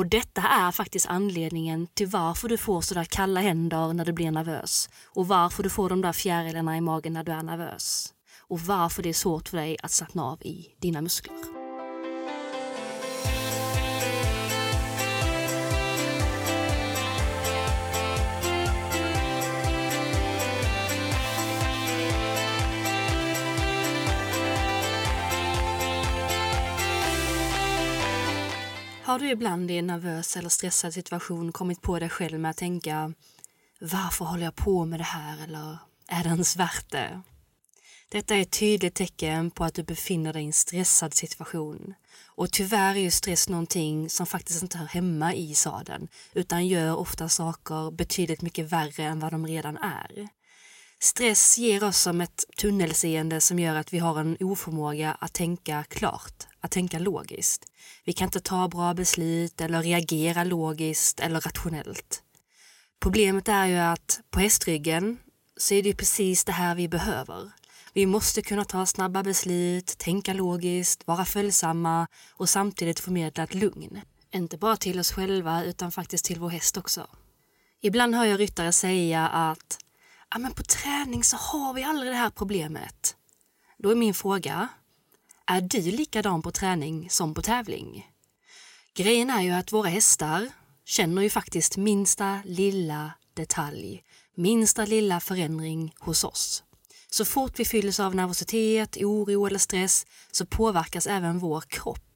Och detta är faktiskt anledningen till varför du får sådär kalla händer när du blir nervös och varför du får de där fjärilarna i magen när du är nervös och varför det är svårt för dig att slappna av i dina muskler. Har du ibland i en nervös eller stressad situation kommit på dig själv med att tänka varför håller jag på med det här eller är det ens värt det? Detta är ett tydligt tecken på att du befinner dig i en stressad situation. Och tyvärr är ju stress någonting som faktiskt inte hör hemma i sadeln utan gör ofta saker betydligt mycket värre än vad de redan är. Stress ger oss som ett tunnelseende som gör att vi har en oförmåga att tänka klart, att tänka logiskt. Vi kan inte ta bra beslut eller reagera logiskt eller rationellt. Problemet är ju att på hästryggen så är det precis det här vi behöver. Vi måste kunna ta snabba beslut, tänka logiskt, vara följsamma och samtidigt förmedla ett lugn. Inte bara till oss själva utan faktiskt till vår häst också. Ibland hör jag ryttare säga att ja, men på träning så har vi aldrig det här problemet. Då är min fråga, är du likadan på träning som på tävling? Grejen är ju att våra hästar känner ju faktiskt minsta lilla detalj, minsta lilla förändring hos oss. Så fort vi fylls av nervositet, oro eller stress så påverkas även vår kropp.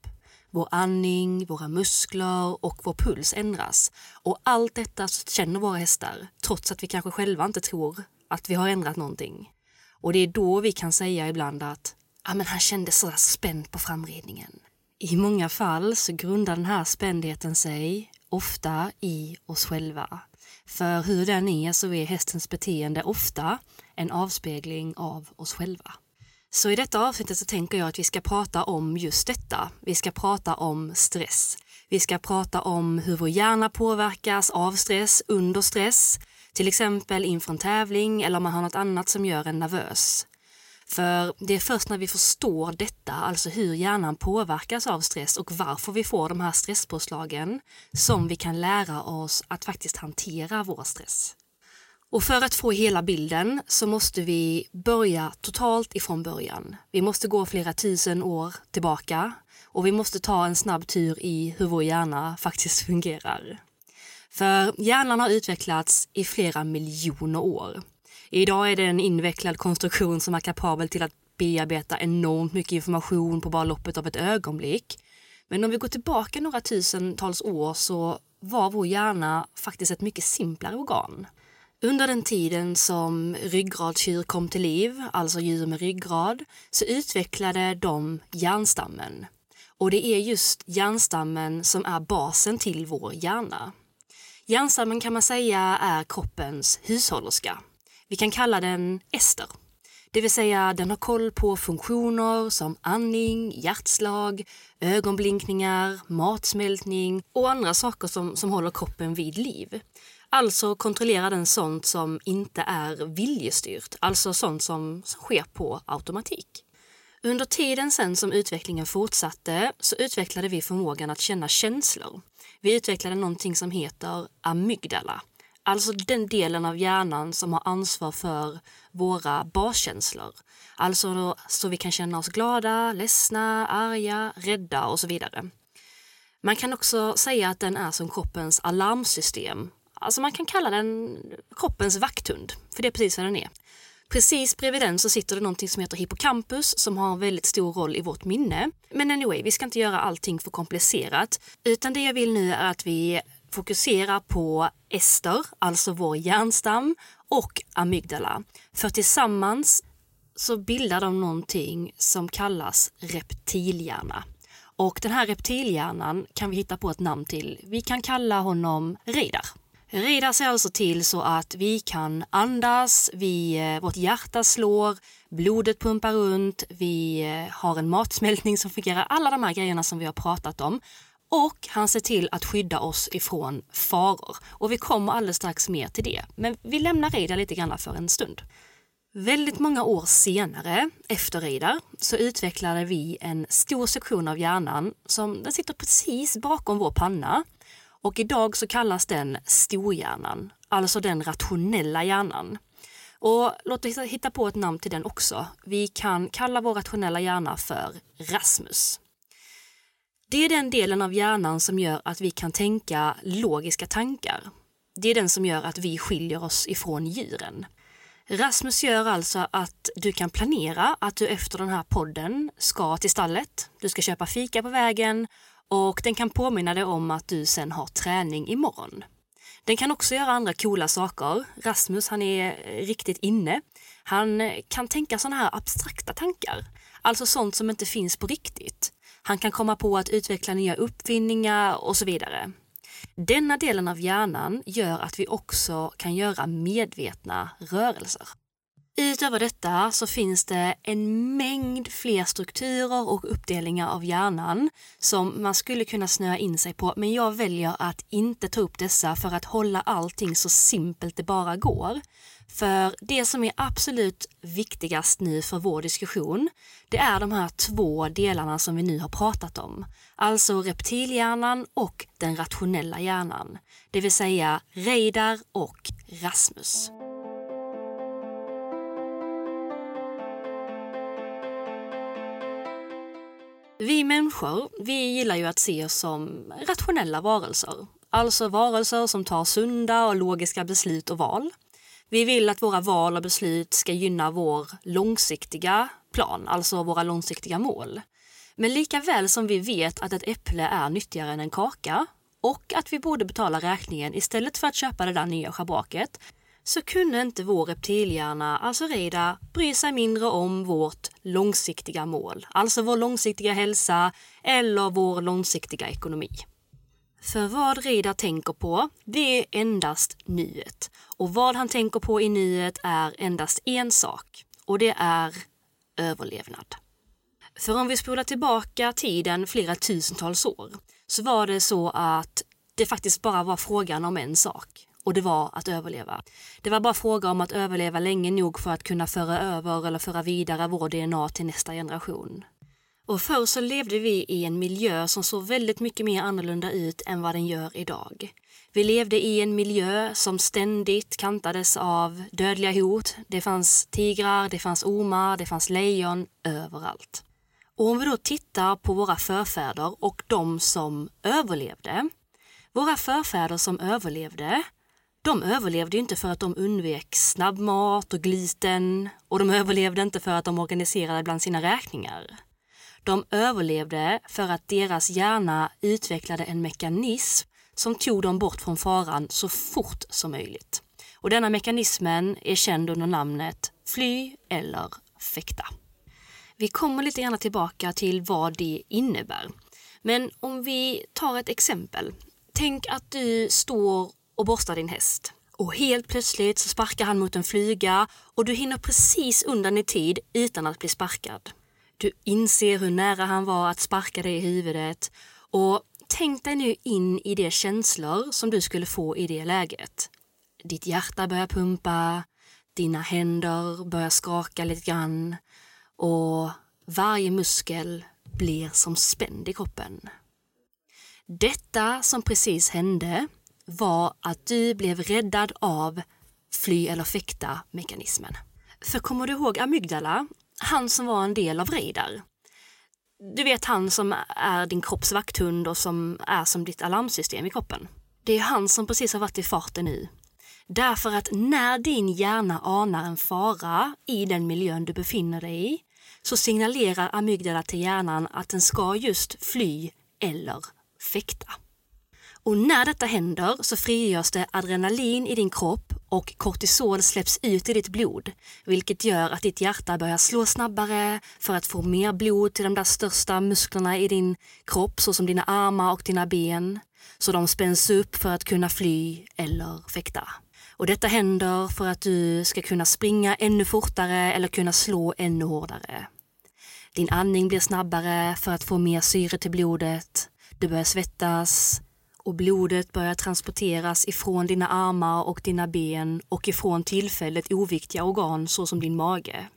Vår andning, våra muskler och vår puls ändras. Och allt detta känner våra hästar, trots att vi kanske själva inte tror att vi har ändrat någonting. Och det är då vi kan säga ibland att ah, men han kände så spänd på framridningen. I många fall så grundar den här spändheten sig ofta i oss själva. För hur den är så är hästens beteende ofta en avspegling av oss själva. Så i detta avsnittet så tänker jag att vi ska prata om just detta. Vi ska prata om stress. Vi ska prata om hur vår hjärna påverkas av stress under stress, till exempel inför en tävling eller om man har något annat som gör en nervös. För det är först när vi förstår detta, alltså hur hjärnan påverkas av stress och varför vi får de här stresspåslagen, som vi kan lära oss att faktiskt hantera vår stress. Och för att få hela bilden så måste vi börja totalt ifrån början. Vi måste gå flera tusen år tillbaka och vi måste ta en snabb tur i hur vår hjärna faktiskt fungerar. För hjärnan har utvecklats i flera miljoner år. Idag är det en invecklad konstruktion som är kapabel till att bearbeta enormt mycket information på bara loppet av ett ögonblick. Men om vi går tillbaka några tusentals år så var vår hjärna faktiskt ett mycket simplare organ. Under den tiden som ryggradsdjur kom till liv, alltså djur med ryggrad, så utvecklade de hjärnstammen. Och det är just hjärnstammen som är basen till vår hjärna. Hjärnstammen kan man säga är kroppens hushållerska. Vi kan kalla den Ester. Det vill säga den har koll på funktioner som andning, hjärtslag, ögonblinkningar, matsmältning och andra saker som, som håller kroppen vid liv. Alltså kontrollerar den sånt som inte är viljestyrt, alltså sånt som, som sker på automatik. Under tiden sen som utvecklingen fortsatte så utvecklade vi förmågan att känna känslor. Vi utvecklade någonting som heter amygdala. Alltså den delen av hjärnan som har ansvar för våra baskänslor. Alltså så vi kan känna oss glada, ledsna, arga, rädda och så vidare. Man kan också säga att den är som kroppens alarmsystem. Alltså man kan kalla den kroppens vakthund, för det är precis vad den är. Precis bredvid den så sitter det någonting som heter hippocampus som har en väldigt stor roll i vårt minne. Men anyway, vi ska inte göra allting för komplicerat. Utan det jag vill nu är att vi fokuserar på ester, alltså vår hjärnstam, och amygdala. För tillsammans så bildar de någonting som kallas reptilhjärna. Och den här reptilhjärnan kan vi hitta på ett namn till. Vi kan kalla honom Reidar. Reidar ser alltså till så att vi kan andas, vi, eh, vårt hjärta slår, blodet pumpar runt, vi eh, har en matsmältning som fungerar. Alla de här grejerna som vi har pratat om. Och han ser till att skydda oss ifrån faror. Och vi kommer alldeles strax mer till det. Men vi lämnar Reidar lite grann för en stund. Väldigt många år senare, efter Reidar, så utvecklade vi en stor sektion av hjärnan som den sitter precis bakom vår panna och idag så kallas den storhjärnan, alltså den rationella hjärnan. Och låt oss hitta på ett namn till den också. Vi kan kalla vår rationella hjärna för Rasmus. Det är den delen av hjärnan som gör att vi kan tänka logiska tankar. Det är den som gör att vi skiljer oss ifrån djuren. Rasmus gör alltså att du kan planera att du efter den här podden ska till stallet. Du ska köpa fika på vägen och den kan påminna dig om att du sen har träning imorgon. Den kan också göra andra coola saker. Rasmus han är eh, riktigt inne. Han eh, kan tänka sådana här abstrakta tankar, alltså sånt som inte finns på riktigt. Han kan komma på att utveckla nya uppfinningar och så vidare. Denna delen av hjärnan gör att vi också kan göra medvetna rörelser. Utöver detta så finns det en mängd fler strukturer och uppdelningar av hjärnan som man skulle kunna snöa in sig på, men jag väljer att inte ta upp dessa för att hålla allting så simpelt det bara går. För det som är absolut viktigast nu för vår diskussion, det är de här två delarna som vi nu har pratat om. Alltså reptilhjärnan och den rationella hjärnan. Det vill säga Reidar och Rasmus. Vi människor, vi gillar ju att se oss som rationella varelser. Alltså varelser som tar sunda och logiska beslut och val. Vi vill att våra val och beslut ska gynna vår långsiktiga plan, alltså våra långsiktiga mål. Men lika väl som vi vet att ett äpple är nyttigare än en kaka och att vi borde betala räkningen istället för att köpa det där nya schabraket så kunde inte vår reptilhjärna, alltså Reda, bry sig mindre om vårt långsiktiga mål, alltså vår långsiktiga hälsa eller vår långsiktiga ekonomi. För vad Reidar tänker på, det är endast nuet. Och vad han tänker på i nuet är endast en sak och det är överlevnad. För om vi spolar tillbaka tiden flera tusentals år så var det så att det faktiskt bara var frågan om en sak och det var att överleva. Det var bara fråga om att överleva länge nog för att kunna föra över eller föra vidare vår DNA till nästa generation. Och förr så levde vi i en miljö som såg väldigt mycket mer annorlunda ut än vad den gör idag. Vi levde i en miljö som ständigt kantades av dödliga hot. Det fanns tigrar, det fanns ormar, det fanns lejon överallt. Och om vi då tittar på våra förfäder och de som överlevde. Våra förfäder som överlevde, de överlevde inte för att de undvek snabbmat och gluten och de överlevde inte för att de organiserade bland sina räkningar. De överlevde för att deras hjärna utvecklade en mekanism som tog dem bort från faran så fort som möjligt. Och denna mekanismen är känd under namnet fly eller fäkta. Vi kommer lite gärna tillbaka till vad det innebär. Men om vi tar ett exempel. Tänk att du står och borstar din häst. Och helt plötsligt så sparkar han mot en flyga och du hinner precis undan i tid utan att bli sparkad. Du inser hur nära han var att sparka dig i huvudet och tänk dig nu in i de känslor som du skulle få i det läget. Ditt hjärta börjar pumpa, dina händer börjar skaka lite grann och varje muskel blir som spänd i kroppen. Detta som precis hände var att du blev räddad av fly eller fäkta-mekanismen. För kommer du ihåg amygdala han som var en del av Reidar. Du vet han som är din kropps vakthund och som är som ditt alarmsystem i kroppen. Det är han som precis har varit i farten nu. Därför att när din hjärna anar en fara i den miljön du befinner dig i så signalerar amygdala till hjärnan att den ska just fly eller fäkta. Och när detta händer så frigörs det adrenalin i din kropp och kortisol släpps ut i ditt blod, vilket gör att ditt hjärta börjar slå snabbare för att få mer blod till de där största musklerna i din kropp, såsom dina armar och dina ben, så de spänns upp för att kunna fly eller fäkta. Och detta händer för att du ska kunna springa ännu fortare eller kunna slå ännu hårdare. Din andning blir snabbare för att få mer syre till blodet. Du börjar svettas, och blodet börjar transporteras ifrån dina armar och dina ben och ifrån tillfället oviktiga organ såsom din mage.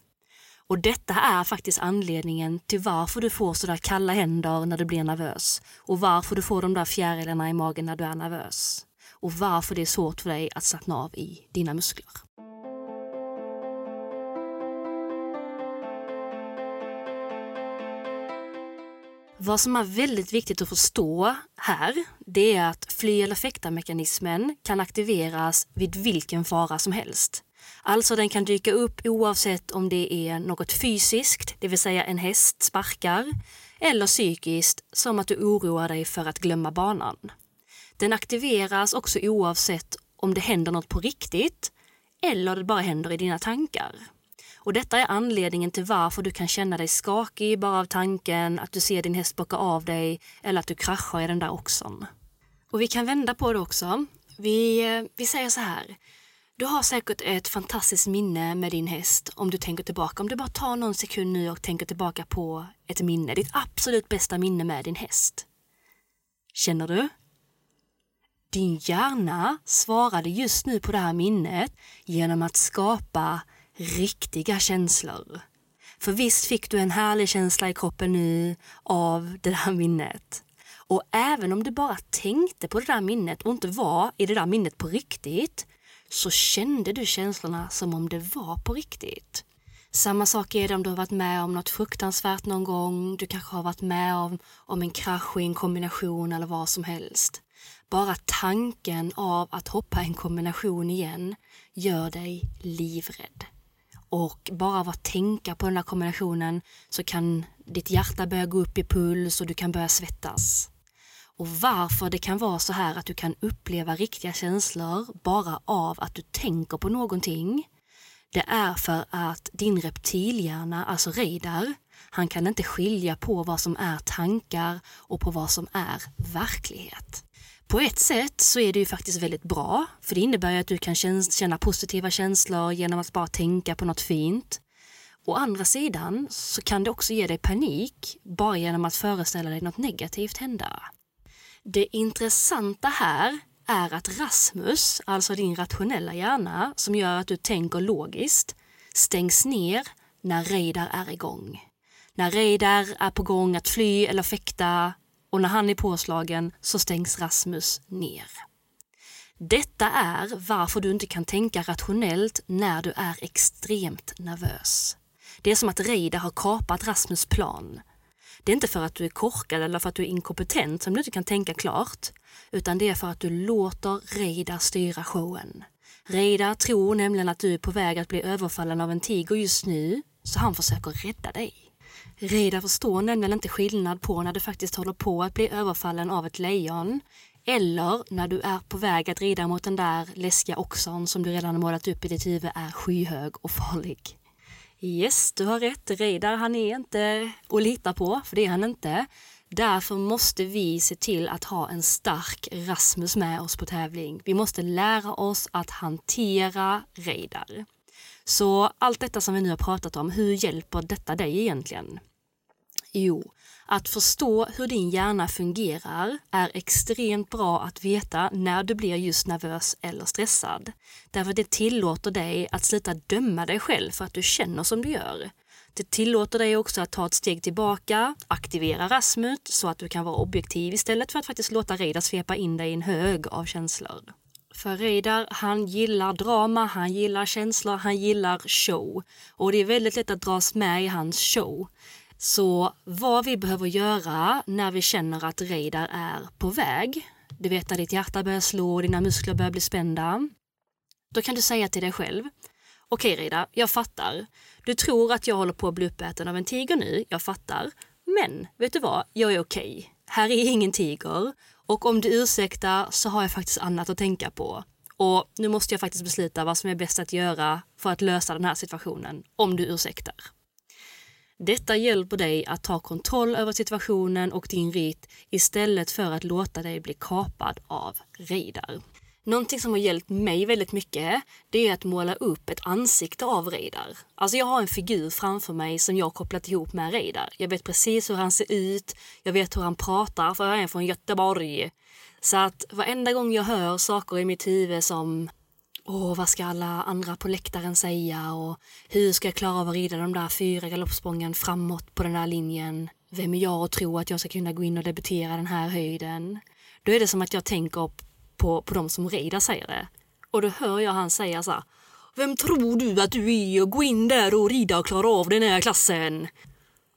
Och detta är faktiskt anledningen till varför du får sådär kalla händer när du blir nervös och varför du får de där fjärilarna i magen när du är nervös och varför det är svårt för dig att slappna av i dina muskler. Vad som är väldigt viktigt att förstå här, det är att fly eller fäkta-mekanismen kan aktiveras vid vilken fara som helst. Alltså den kan dyka upp oavsett om det är något fysiskt, det vill säga en häst sparkar, eller psykiskt, som att du oroar dig för att glömma banan. Den aktiveras också oavsett om det händer något på riktigt eller det bara händer i dina tankar. Och detta är anledningen till varför du kan känna dig skakig bara av tanken att du ser din häst bocka av dig eller att du kraschar i den där oxen. Och vi kan vända på det också. Vi, vi säger så här. Du har säkert ett fantastiskt minne med din häst om du tänker tillbaka. Om du bara tar någon sekund nu och tänker tillbaka på ett minne, ditt absolut bästa minne med din häst. Känner du? Din hjärna svarade just nu på det här minnet genom att skapa riktiga känslor. För visst fick du en härlig känsla i kroppen nu av det där minnet. Och även om du bara tänkte på det där minnet och inte var i det där minnet på riktigt så kände du känslorna som om det var på riktigt. Samma sak är det om du har varit med om något fruktansvärt någon gång. Du kanske har varit med om, om en krasch i en kombination eller vad som helst. Bara tanken av att hoppa en kombination igen gör dig livrädd. Och bara av att tänka på den där kombinationen så kan ditt hjärta börja gå upp i puls och du kan börja svettas. Och varför det kan vara så här att du kan uppleva riktiga känslor bara av att du tänker på någonting, det är för att din reptilhjärna, alltså radar, han kan inte skilja på vad som är tankar och på vad som är verklighet. På ett sätt så är det ju faktiskt väldigt bra, för det innebär ju att du kan känna positiva känslor genom att bara tänka på något fint. Å andra sidan så kan det också ge dig panik bara genom att föreställa dig något negativt hända. Det intressanta här är att Rasmus, alltså din rationella hjärna som gör att du tänker logiskt, stängs ner när radar är igång. När radar är på gång att fly eller fäkta och när han är påslagen så stängs Rasmus ner. Detta är varför du inte kan tänka rationellt när du är extremt nervös. Det är som att Reidar har kapat Rasmus plan. Det är inte för att du är korkad eller för att du är inkompetent som du inte kan tänka klart, utan det är för att du låter Reidar styra showen. Reidar tror nämligen att du är på väg att bli överfallen av en tiger just nu, så han försöker rädda dig. Reidar förstår nämligen inte skillnad på när du faktiskt håller på att bli överfallen av ett lejon eller när du är på väg att rida mot den där läskiga oxen som du redan har målat upp i ditt huvud är skyhög och farlig. Yes, du har rätt. Reidar han är inte att lita på, för det är han inte. Därför måste vi se till att ha en stark Rasmus med oss på tävling. Vi måste lära oss att hantera Reidar. Så allt detta som vi nu har pratat om, hur hjälper detta dig egentligen? Jo, att förstå hur din hjärna fungerar är extremt bra att veta när du blir just nervös eller stressad. Därför det tillåter dig att sluta döma dig själv för att du känner som du gör. Det tillåter dig också att ta ett steg tillbaka, aktivera Rasmus så att du kan vara objektiv istället för att faktiskt låta Reidar svepa in dig i en hög av känslor. För Reidar, han gillar drama, han gillar känslor, han gillar show. Och det är väldigt lätt att dras med i hans show. Så vad vi behöver göra när vi känner att Reidar är på väg, du vet när ditt hjärta börjar slå och dina muskler börjar bli spända. Då kan du säga till dig själv, okej okay, Reidar, jag fattar. Du tror att jag håller på att bli uppäten av en tiger nu, jag fattar. Men vet du vad, jag är okej. Okay. Här är ingen tiger och om du ursäktar så har jag faktiskt annat att tänka på. Och nu måste jag faktiskt besluta vad som är bäst att göra för att lösa den här situationen, om du ursäktar. Detta hjälper dig att ta kontroll över situationen och din rit istället för att låta dig bli kapad av Reidar. Någonting som har hjälpt mig väldigt mycket, det är att måla upp ett ansikte av Reidar. Alltså jag har en figur framför mig som jag har kopplat ihop med Reidar. Jag vet precis hur han ser ut, jag vet hur han pratar, för jag är från Göteborg. Så att varenda gång jag hör saker i mitt huvud som åh, vad ska alla andra på läktaren säga och hur ska jag klara av att rida de där fyra galoppsprången framåt på den där linjen? Vem är jag att tro att jag ska kunna gå in och debutera den här höjden? Då är det som att jag tänker på, på de som rider säger det. Och då hör jag han säga så här, Vem tror du att du är och gå in där och rida och klara av den här klassen?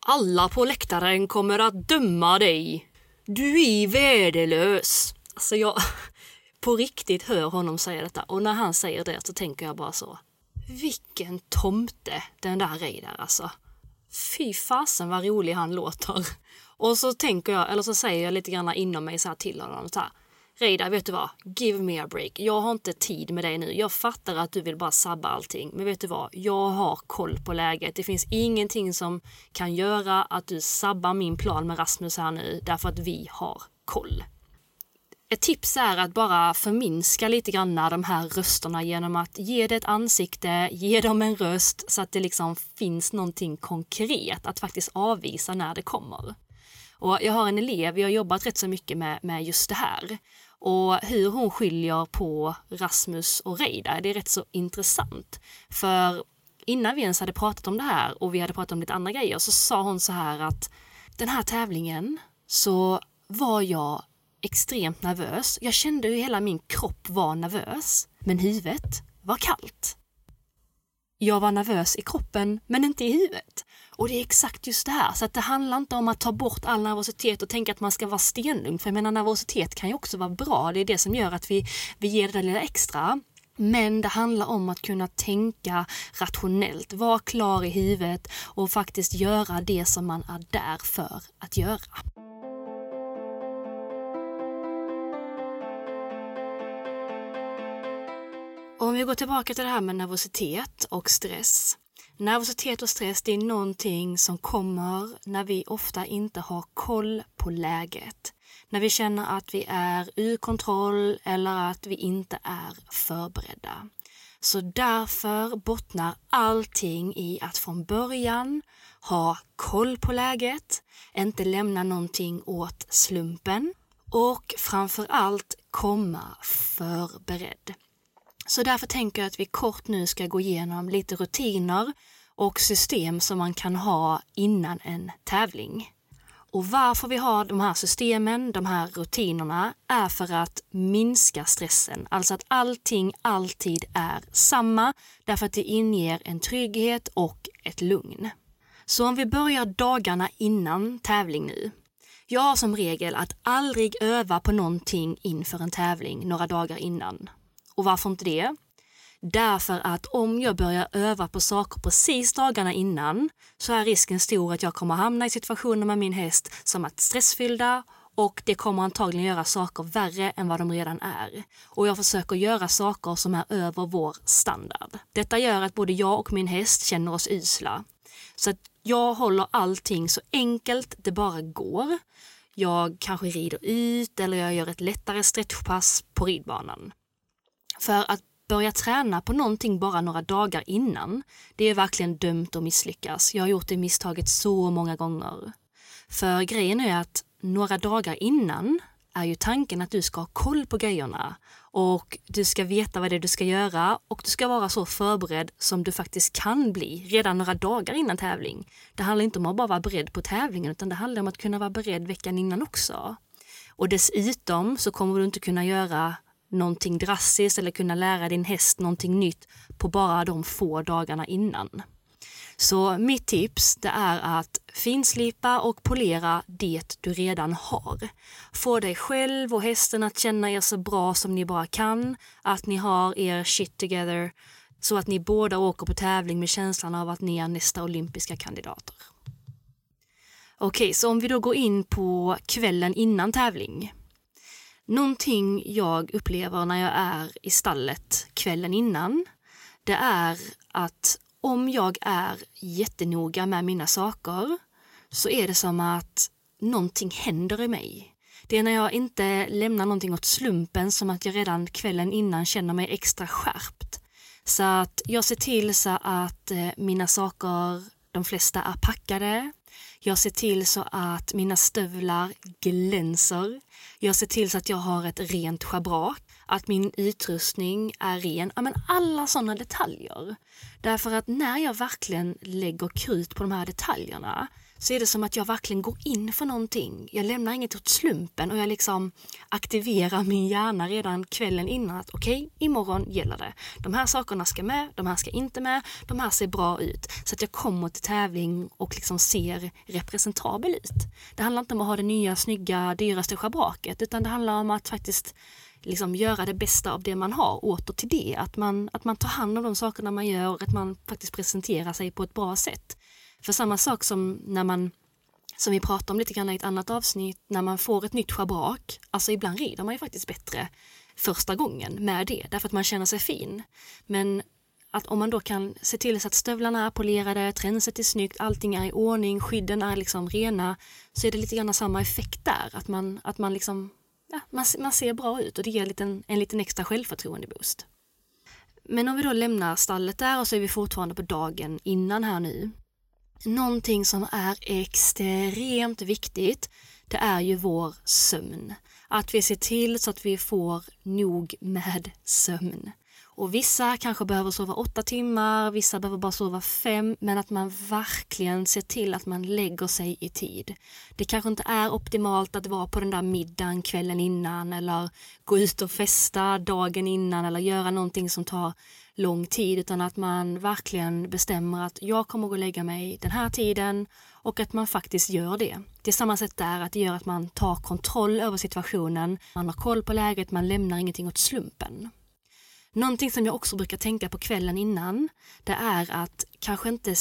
Alla på läktaren kommer att döma dig. Du är värdelös. Alltså jag på riktigt hör honom säga detta och när han säger det så tänker jag bara så. Vilken tomte den där Reidar alltså. Fy fasen vad rolig han låter. Och så tänker jag, eller så säger jag lite grann inom mig så här till honom så här. Reidar, vet du vad? Give me a break. Jag har inte tid med dig nu. Jag fattar att du vill bara sabba allting. Men vet du vad? Jag har koll på läget. Det finns ingenting som kan göra att du sabbar min plan med Rasmus här nu. Därför att vi har koll. Ett tips är att bara förminska lite grann de här rösterna genom att ge det ett ansikte, ge dem en röst så att det liksom finns någonting konkret att faktiskt avvisa när det kommer. Och jag har en elev, vi har jobbat rätt så mycket med, med just det här. Och hur hon skiljer på Rasmus och Reidar, det är rätt så intressant. För innan vi ens hade pratat om det här och vi hade pratat om lite andra grejer så sa hon så här att den här tävlingen så var jag extremt nervös. Jag kände hur hela min kropp var nervös, men huvudet var kallt. Jag var nervös i kroppen, men inte i huvudet. Och det är exakt just det här, så att det handlar inte om att ta bort all nervositet och tänka att man ska vara stenlugn, för jag menar nervositet kan ju också vara bra, det är det som gör att vi, vi ger det där lilla extra. Men det handlar om att kunna tänka rationellt, vara klar i huvudet och faktiskt göra det som man är där för att göra. Om vi går tillbaka till det här med nervositet och stress. Nervositet och stress det är någonting som kommer när vi ofta inte har koll på läget. När vi känner att vi är ur kontroll eller att vi inte är förberedda. Så därför bottnar allting i att från början ha koll på läget, inte lämna någonting åt slumpen och framför allt komma förberedd. Så därför tänker jag att vi kort nu ska gå igenom lite rutiner och system som man kan ha innan en tävling. Och varför vi har de här systemen, de här rutinerna, är för att minska stressen. Alltså att allting alltid är samma, därför att det inger en trygghet och ett lugn. Så om vi börjar dagarna innan tävling nu. Jag har som regel att aldrig öva på någonting inför en tävling några dagar innan. Och varför inte det? Därför att om jag börjar öva på saker precis dagarna innan så är risken stor att jag kommer hamna i situationer med min häst som är stressfyllda och det kommer antagligen göra saker värre än vad de redan är. Och jag försöker göra saker som är över vår standard. Detta gör att både jag och min häst känner oss usla. Så att jag håller allting så enkelt det bara går. Jag kanske rider ut eller jag gör ett lättare stretchpass på ridbanan. För att börja träna på någonting bara några dagar innan, det är verkligen dömt att misslyckas. Jag har gjort det misstaget så många gånger. För grejen är att några dagar innan är ju tanken att du ska ha koll på grejerna och du ska veta vad det är du ska göra och du ska vara så förberedd som du faktiskt kan bli redan några dagar innan tävling. Det handlar inte om att bara vara beredd på tävlingen utan det handlar om att kunna vara beredd veckan innan också. Och dessutom så kommer du inte kunna göra någonting drastiskt eller kunna lära din häst någonting nytt på bara de få dagarna innan. Så mitt tips det är att finslipa och polera det du redan har. Få dig själv och hästen att känna er så bra som ni bara kan, att ni har er shit together så att ni båda åker på tävling med känslan av att ni är nästa olympiska kandidater. Okej, så om vi då går in på kvällen innan tävling. Någonting jag upplever när jag är i stallet kvällen innan, det är att om jag är jättenoga med mina saker så är det som att någonting händer i mig. Det är när jag inte lämnar någonting åt slumpen som att jag redan kvällen innan känner mig extra skärpt. Så att jag ser till så att eh, mina saker, de flesta är packade. Jag ser till så att mina stövlar glänser. Jag ser till så att jag har ett rent schabrak, att min utrustning är ren. Ja, men alla sådana detaljer. Därför att när jag verkligen lägger krut på de här detaljerna så är det som att jag verkligen går in för någonting. Jag lämnar inget åt slumpen och jag liksom aktiverar min hjärna redan kvällen innan att okej, okay, imorgon gäller det. De här sakerna ska med, de här ska inte med, de här ser bra ut. Så att jag kommer till tävling och liksom ser representabel ut. Det handlar inte om att ha det nya, snygga, dyraste schabraket utan det handlar om att faktiskt liksom göra det bästa av det man har åter till det. Att man, att man tar hand om de sakerna man gör att man faktiskt presenterar sig på ett bra sätt. För samma sak som när man, som vi pratade om lite grann i ett annat avsnitt, när man får ett nytt schabrak, alltså ibland rider man ju faktiskt bättre första gången med det, därför att man känner sig fin. Men att om man då kan se till så att stövlarna är polerade, tränset är snyggt, allting är i ordning, skydden är liksom rena, så är det lite grann samma effekt där, att man, att man liksom, ja, man, man ser bra ut och det ger en liten, en liten extra självförtroende-boost. Men om vi då lämnar stallet där och så är vi fortfarande på dagen innan här nu, Någonting som är extremt viktigt, det är ju vår sömn. Att vi ser till så att vi får nog med sömn. Och vissa kanske behöver sova åtta timmar, vissa behöver bara sova fem, men att man verkligen ser till att man lägger sig i tid. Det kanske inte är optimalt att vara på den där middagen kvällen innan eller gå ut och festa dagen innan eller göra någonting som tar lång tid utan att man verkligen bestämmer att jag kommer att gå och lägga mig den här tiden och att man faktiskt gör det. Det är samma sätt där att det gör att man tar kontroll över situationen, man har koll på läget, man lämnar ingenting åt slumpen. Någonting som jag också brukar tänka på kvällen innan, det är att kanske inte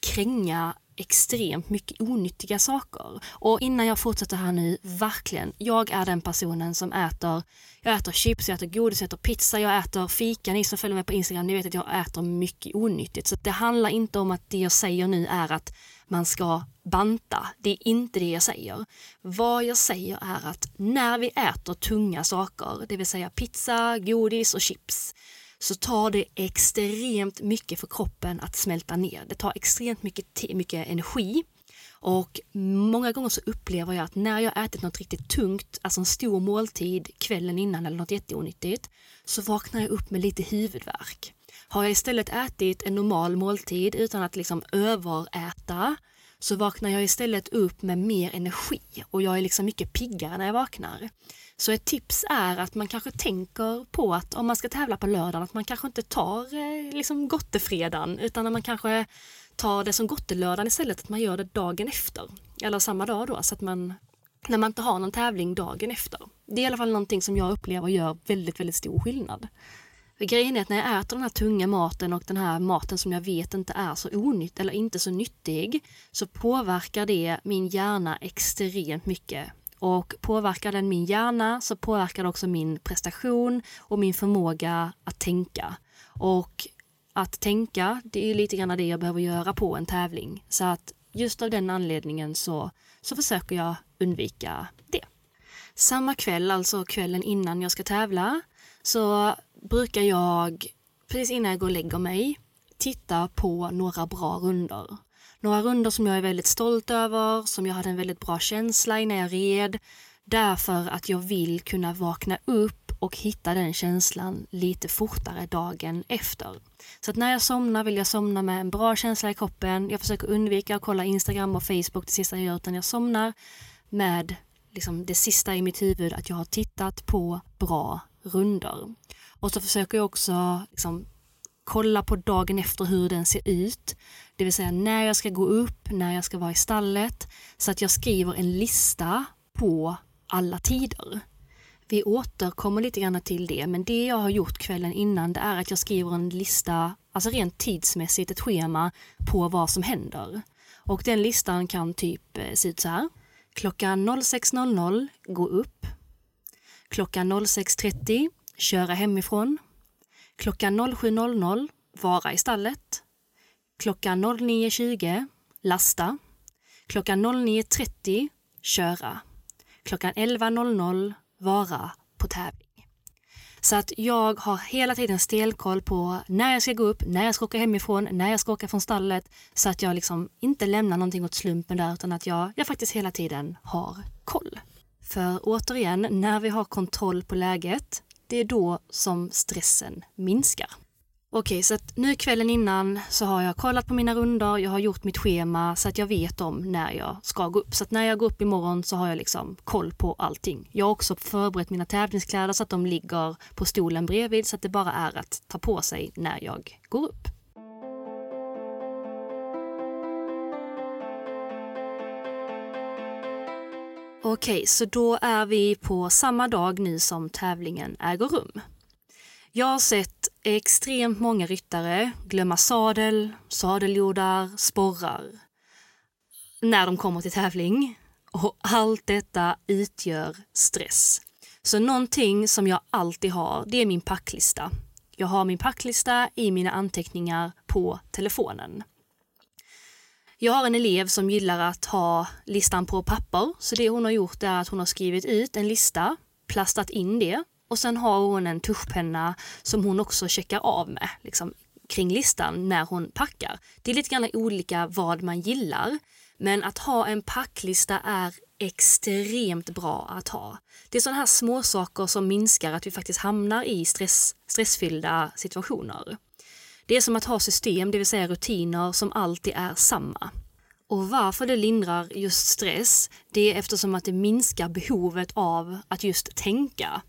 kränga extremt mycket onyttiga saker. Och innan jag fortsätter här nu, verkligen, jag är den personen som äter, jag äter chips, jag äter godis, jag äter pizza, jag äter fika. Ni som följer mig på Instagram, ni vet att jag äter mycket onyttigt. Så det handlar inte om att det jag säger nu är att man ska banta. Det är inte det jag säger. Vad jag säger är att när vi äter tunga saker, det vill säga pizza, godis och chips, så tar det extremt mycket för kroppen att smälta ner. Det tar extremt mycket, mycket energi och många gånger så upplever jag att när jag ätit något riktigt tungt, alltså en stor måltid kvällen innan eller något jätteonyttigt, så vaknar jag upp med lite huvudvärk. Har jag istället ätit en normal måltid utan att liksom överäta så vaknar jag istället upp med mer energi och jag är liksom mycket piggare när jag vaknar. Så ett tips är att man kanske tänker på att om man ska tävla på lördagen att man kanske inte tar eh, liksom gottefredagen utan att man kanske tar det som gottelördagen istället, att man gör det dagen efter. Eller samma dag då, så att man när man inte har någon tävling dagen efter. Det är i alla fall någonting som jag upplever gör väldigt, väldigt stor skillnad. För grejen är att när jag äter den här tunga maten och den här maten som jag vet inte är så onytt eller inte så nyttig så påverkar det min hjärna extremt mycket. Och påverkar den min hjärna så påverkar det också min prestation och min förmåga att tänka. Och att tänka, det är lite grann det jag behöver göra på en tävling. Så att just av den anledningen så, så försöker jag undvika det. Samma kväll, alltså kvällen innan jag ska tävla, så brukar jag, precis innan jag går och lägger mig, titta på några bra runder. Några runder som jag är väldigt stolt över, som jag hade en väldigt bra känsla i när jag red, därför att jag vill kunna vakna upp och hitta den känslan lite fortare dagen efter. Så att när jag somnar vill jag somna med en bra känsla i kroppen. Jag försöker undvika att kolla Instagram och Facebook det sista jag gör, utan jag somnar med liksom det sista i mitt huvud att jag har tittat på bra runder. Och så försöker jag också liksom, kolla på dagen efter hur den ser ut. Det vill säga när jag ska gå upp, när jag ska vara i stallet. Så att jag skriver en lista på alla tider. Vi återkommer lite grann till det, men det jag har gjort kvällen innan det är att jag skriver en lista, alltså rent tidsmässigt ett schema på vad som händer. Och den listan kan typ eh, se ut så här. Klockan 06.00 gå upp. Klockan 06.30 köra hemifrån. Klockan 07.00 vara i stallet. Klockan 09.20 lasta. Klockan 09.30 köra. Klockan 11.00 vara på tävling. Så att jag har hela tiden stelkoll på när jag ska gå upp, när jag ska åka hemifrån, när jag ska åka från stallet. Så att jag liksom inte lämnar någonting åt slumpen där utan att jag, jag faktiskt hela tiden har koll. För återigen, när vi har kontroll på läget, det är då som stressen minskar. Okej, så att nu kvällen innan så har jag kollat på mina rundor, jag har gjort mitt schema så att jag vet om när jag ska gå upp. Så att när jag går upp imorgon så har jag liksom koll på allting. Jag har också förberett mina tävlingskläder så att de ligger på stolen bredvid så att det bara är att ta på sig när jag går upp. Okej, så då är vi på samma dag nu som tävlingen äger rum. Jag har sett extremt många ryttare glömma sadel, sadeljordar, sporrar när de kommer till tävling. Och allt detta utgör stress. Så någonting som jag alltid har, det är min packlista. Jag har min packlista i mina anteckningar på telefonen. Jag har en elev som gillar att ha listan på papper, så det hon har gjort är att hon har skrivit ut en lista, plastat in det och sen har hon en tuschpenna som hon också checkar av med liksom, kring listan när hon packar. Det är lite grann olika vad man gillar. Men att ha en packlista är extremt bra att ha. Det är sådana här små saker som minskar att vi faktiskt hamnar i stress, stressfyllda situationer. Det är som att ha system, det vill säga rutiner, som alltid är samma. Och varför det lindrar just stress, det är eftersom att det minskar behovet av att just tänka.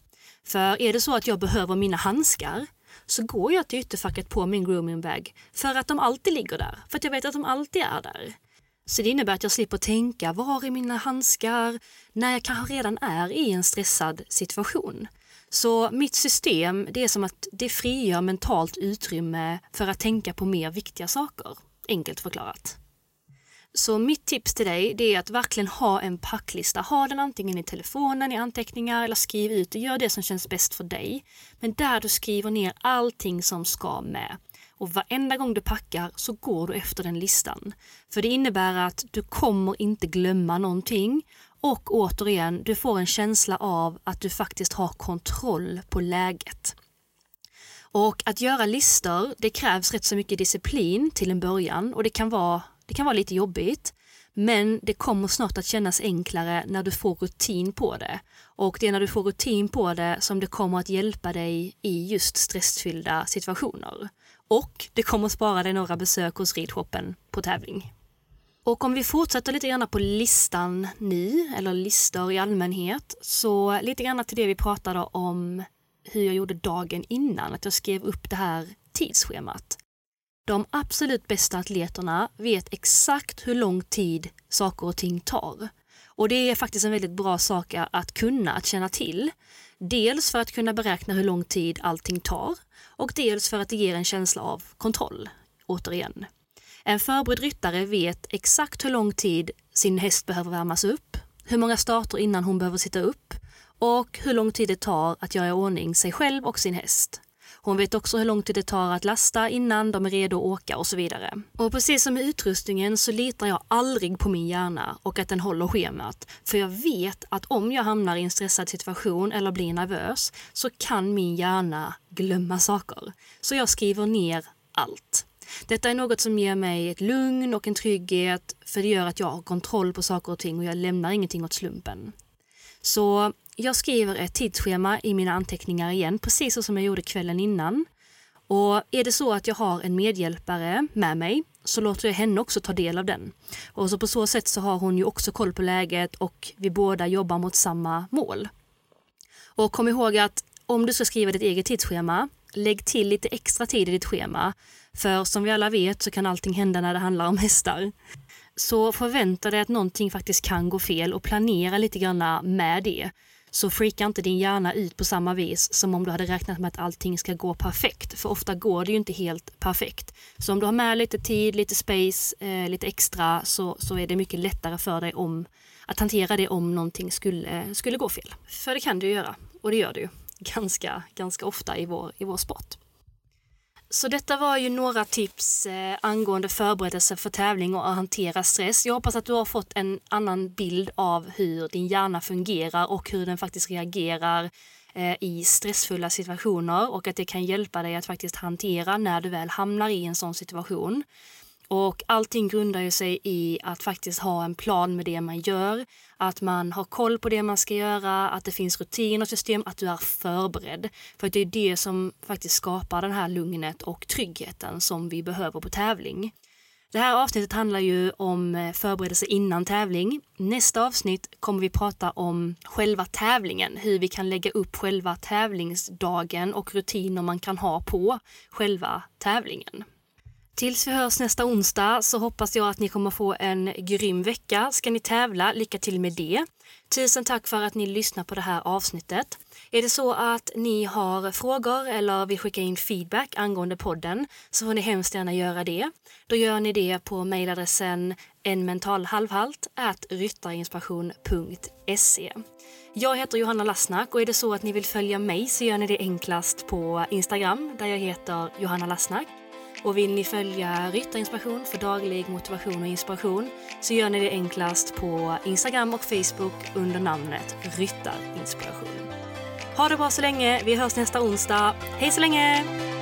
För är det så att jag behöver mina handskar så går jag till ytterfacket på min groomingbag för att de alltid ligger där, för att jag vet att de alltid är där. Så det innebär att jag slipper tänka, var är mina handskar? När jag kanske redan är i en stressad situation. Så mitt system, det är som att det frigör mentalt utrymme för att tänka på mer viktiga saker, enkelt förklarat. Så mitt tips till dig det är att verkligen ha en packlista. Ha den antingen i telefonen, i anteckningar eller skriv ut och Gör det som känns bäst för dig. Men där du skriver ner allting som ska med. Och varenda gång du packar så går du efter den listan. För det innebär att du kommer inte glömma någonting och återigen, du får en känsla av att du faktiskt har kontroll på läget. Och att göra listor, det krävs rätt så mycket disciplin till en början och det kan vara det kan vara lite jobbigt, men det kommer snart att kännas enklare när du får rutin på det. Och det är när du får rutin på det som det kommer att hjälpa dig i just stressfyllda situationer. Och det kommer att spara dig några besök hos ridshoppen på tävling. Och om vi fortsätter lite grann på listan nu, eller listor i allmänhet, så lite grann till det vi pratade om hur jag gjorde dagen innan, att jag skrev upp det här tidsschemat. De absolut bästa atleterna vet exakt hur lång tid saker och ting tar. Och det är faktiskt en väldigt bra sak att kunna, att känna till. Dels för att kunna beräkna hur lång tid allting tar och dels för att det ger en känsla av kontroll, återigen. En förberedd ryttare vet exakt hur lång tid sin häst behöver värmas upp, hur många starter innan hon behöver sitta upp och hur lång tid det tar att göra i ordning sig själv och sin häst. Hon vet också hur lång tid det tar att lasta innan de är redo att åka och så vidare. Och precis som med utrustningen så litar jag aldrig på min hjärna och att den håller schemat. För jag vet att om jag hamnar i en stressad situation eller blir nervös så kan min hjärna glömma saker. Så jag skriver ner allt. Detta är något som ger mig ett lugn och en trygghet för det gör att jag har kontroll på saker och ting och jag lämnar ingenting åt slumpen. Så jag skriver ett tidsschema i mina anteckningar igen, precis så som jag gjorde kvällen innan. Och är det så att jag har en medhjälpare med mig så låter jag henne också ta del av den. Och så på så sätt så har hon ju också koll på läget och vi båda jobbar mot samma mål. Och kom ihåg att om du ska skriva ditt eget tidsschema, lägg till lite extra tid i ditt schema. För som vi alla vet så kan allting hända när det handlar om hästar. Så förvänta dig att någonting faktiskt kan gå fel och planera lite grann med det så freaka inte din hjärna ut på samma vis som om du hade räknat med att allting ska gå perfekt. För ofta går det ju inte helt perfekt. Så om du har med lite tid, lite space, eh, lite extra så, så är det mycket lättare för dig om, att hantera det om någonting skulle, skulle gå fel. För det kan du göra och det gör det ju ganska, ganska ofta i vår, i vår sport. Så detta var ju några tips eh, angående förberedelse för tävling och att hantera stress. Jag hoppas att du har fått en annan bild av hur din hjärna fungerar och hur den faktiskt reagerar eh, i stressfulla situationer och att det kan hjälpa dig att faktiskt hantera när du väl hamnar i en sån situation. Och allting grundar ju sig i att faktiskt ha en plan med det man gör, att man har koll på det man ska göra, att det finns rutiner och system, att du är förberedd. För det är det som faktiskt skapar den här lugnet och tryggheten som vi behöver på tävling. Det här avsnittet handlar ju om eh, förberedelse innan tävling. Nästa avsnitt kommer vi prata om själva tävlingen, hur vi kan lägga upp själva tävlingsdagen och rutiner man kan ha på själva tävlingen. Tills vi hörs nästa onsdag så hoppas jag att ni kommer få en grym vecka. Ska ni tävla, lycka till med det. Tusen tack för att ni lyssnar på det här avsnittet. Är det så att ni har frågor eller vill skicka in feedback angående podden så får ni hemskt gärna göra det. Då gör ni det på mejladressen enmentalhalvhalt ryttarinspiration.se. Jag heter Johanna Lassnack och är det så att ni vill följa mig så gör ni det enklast på Instagram där jag heter Johanna Lassnack. Och vill ni följa Ryttarinspiration för daglig motivation och inspiration så gör ni det enklast på Instagram och Facebook under namnet Ryttarinspiration. Ha det bra så länge. Vi hörs nästa onsdag. Hej så länge!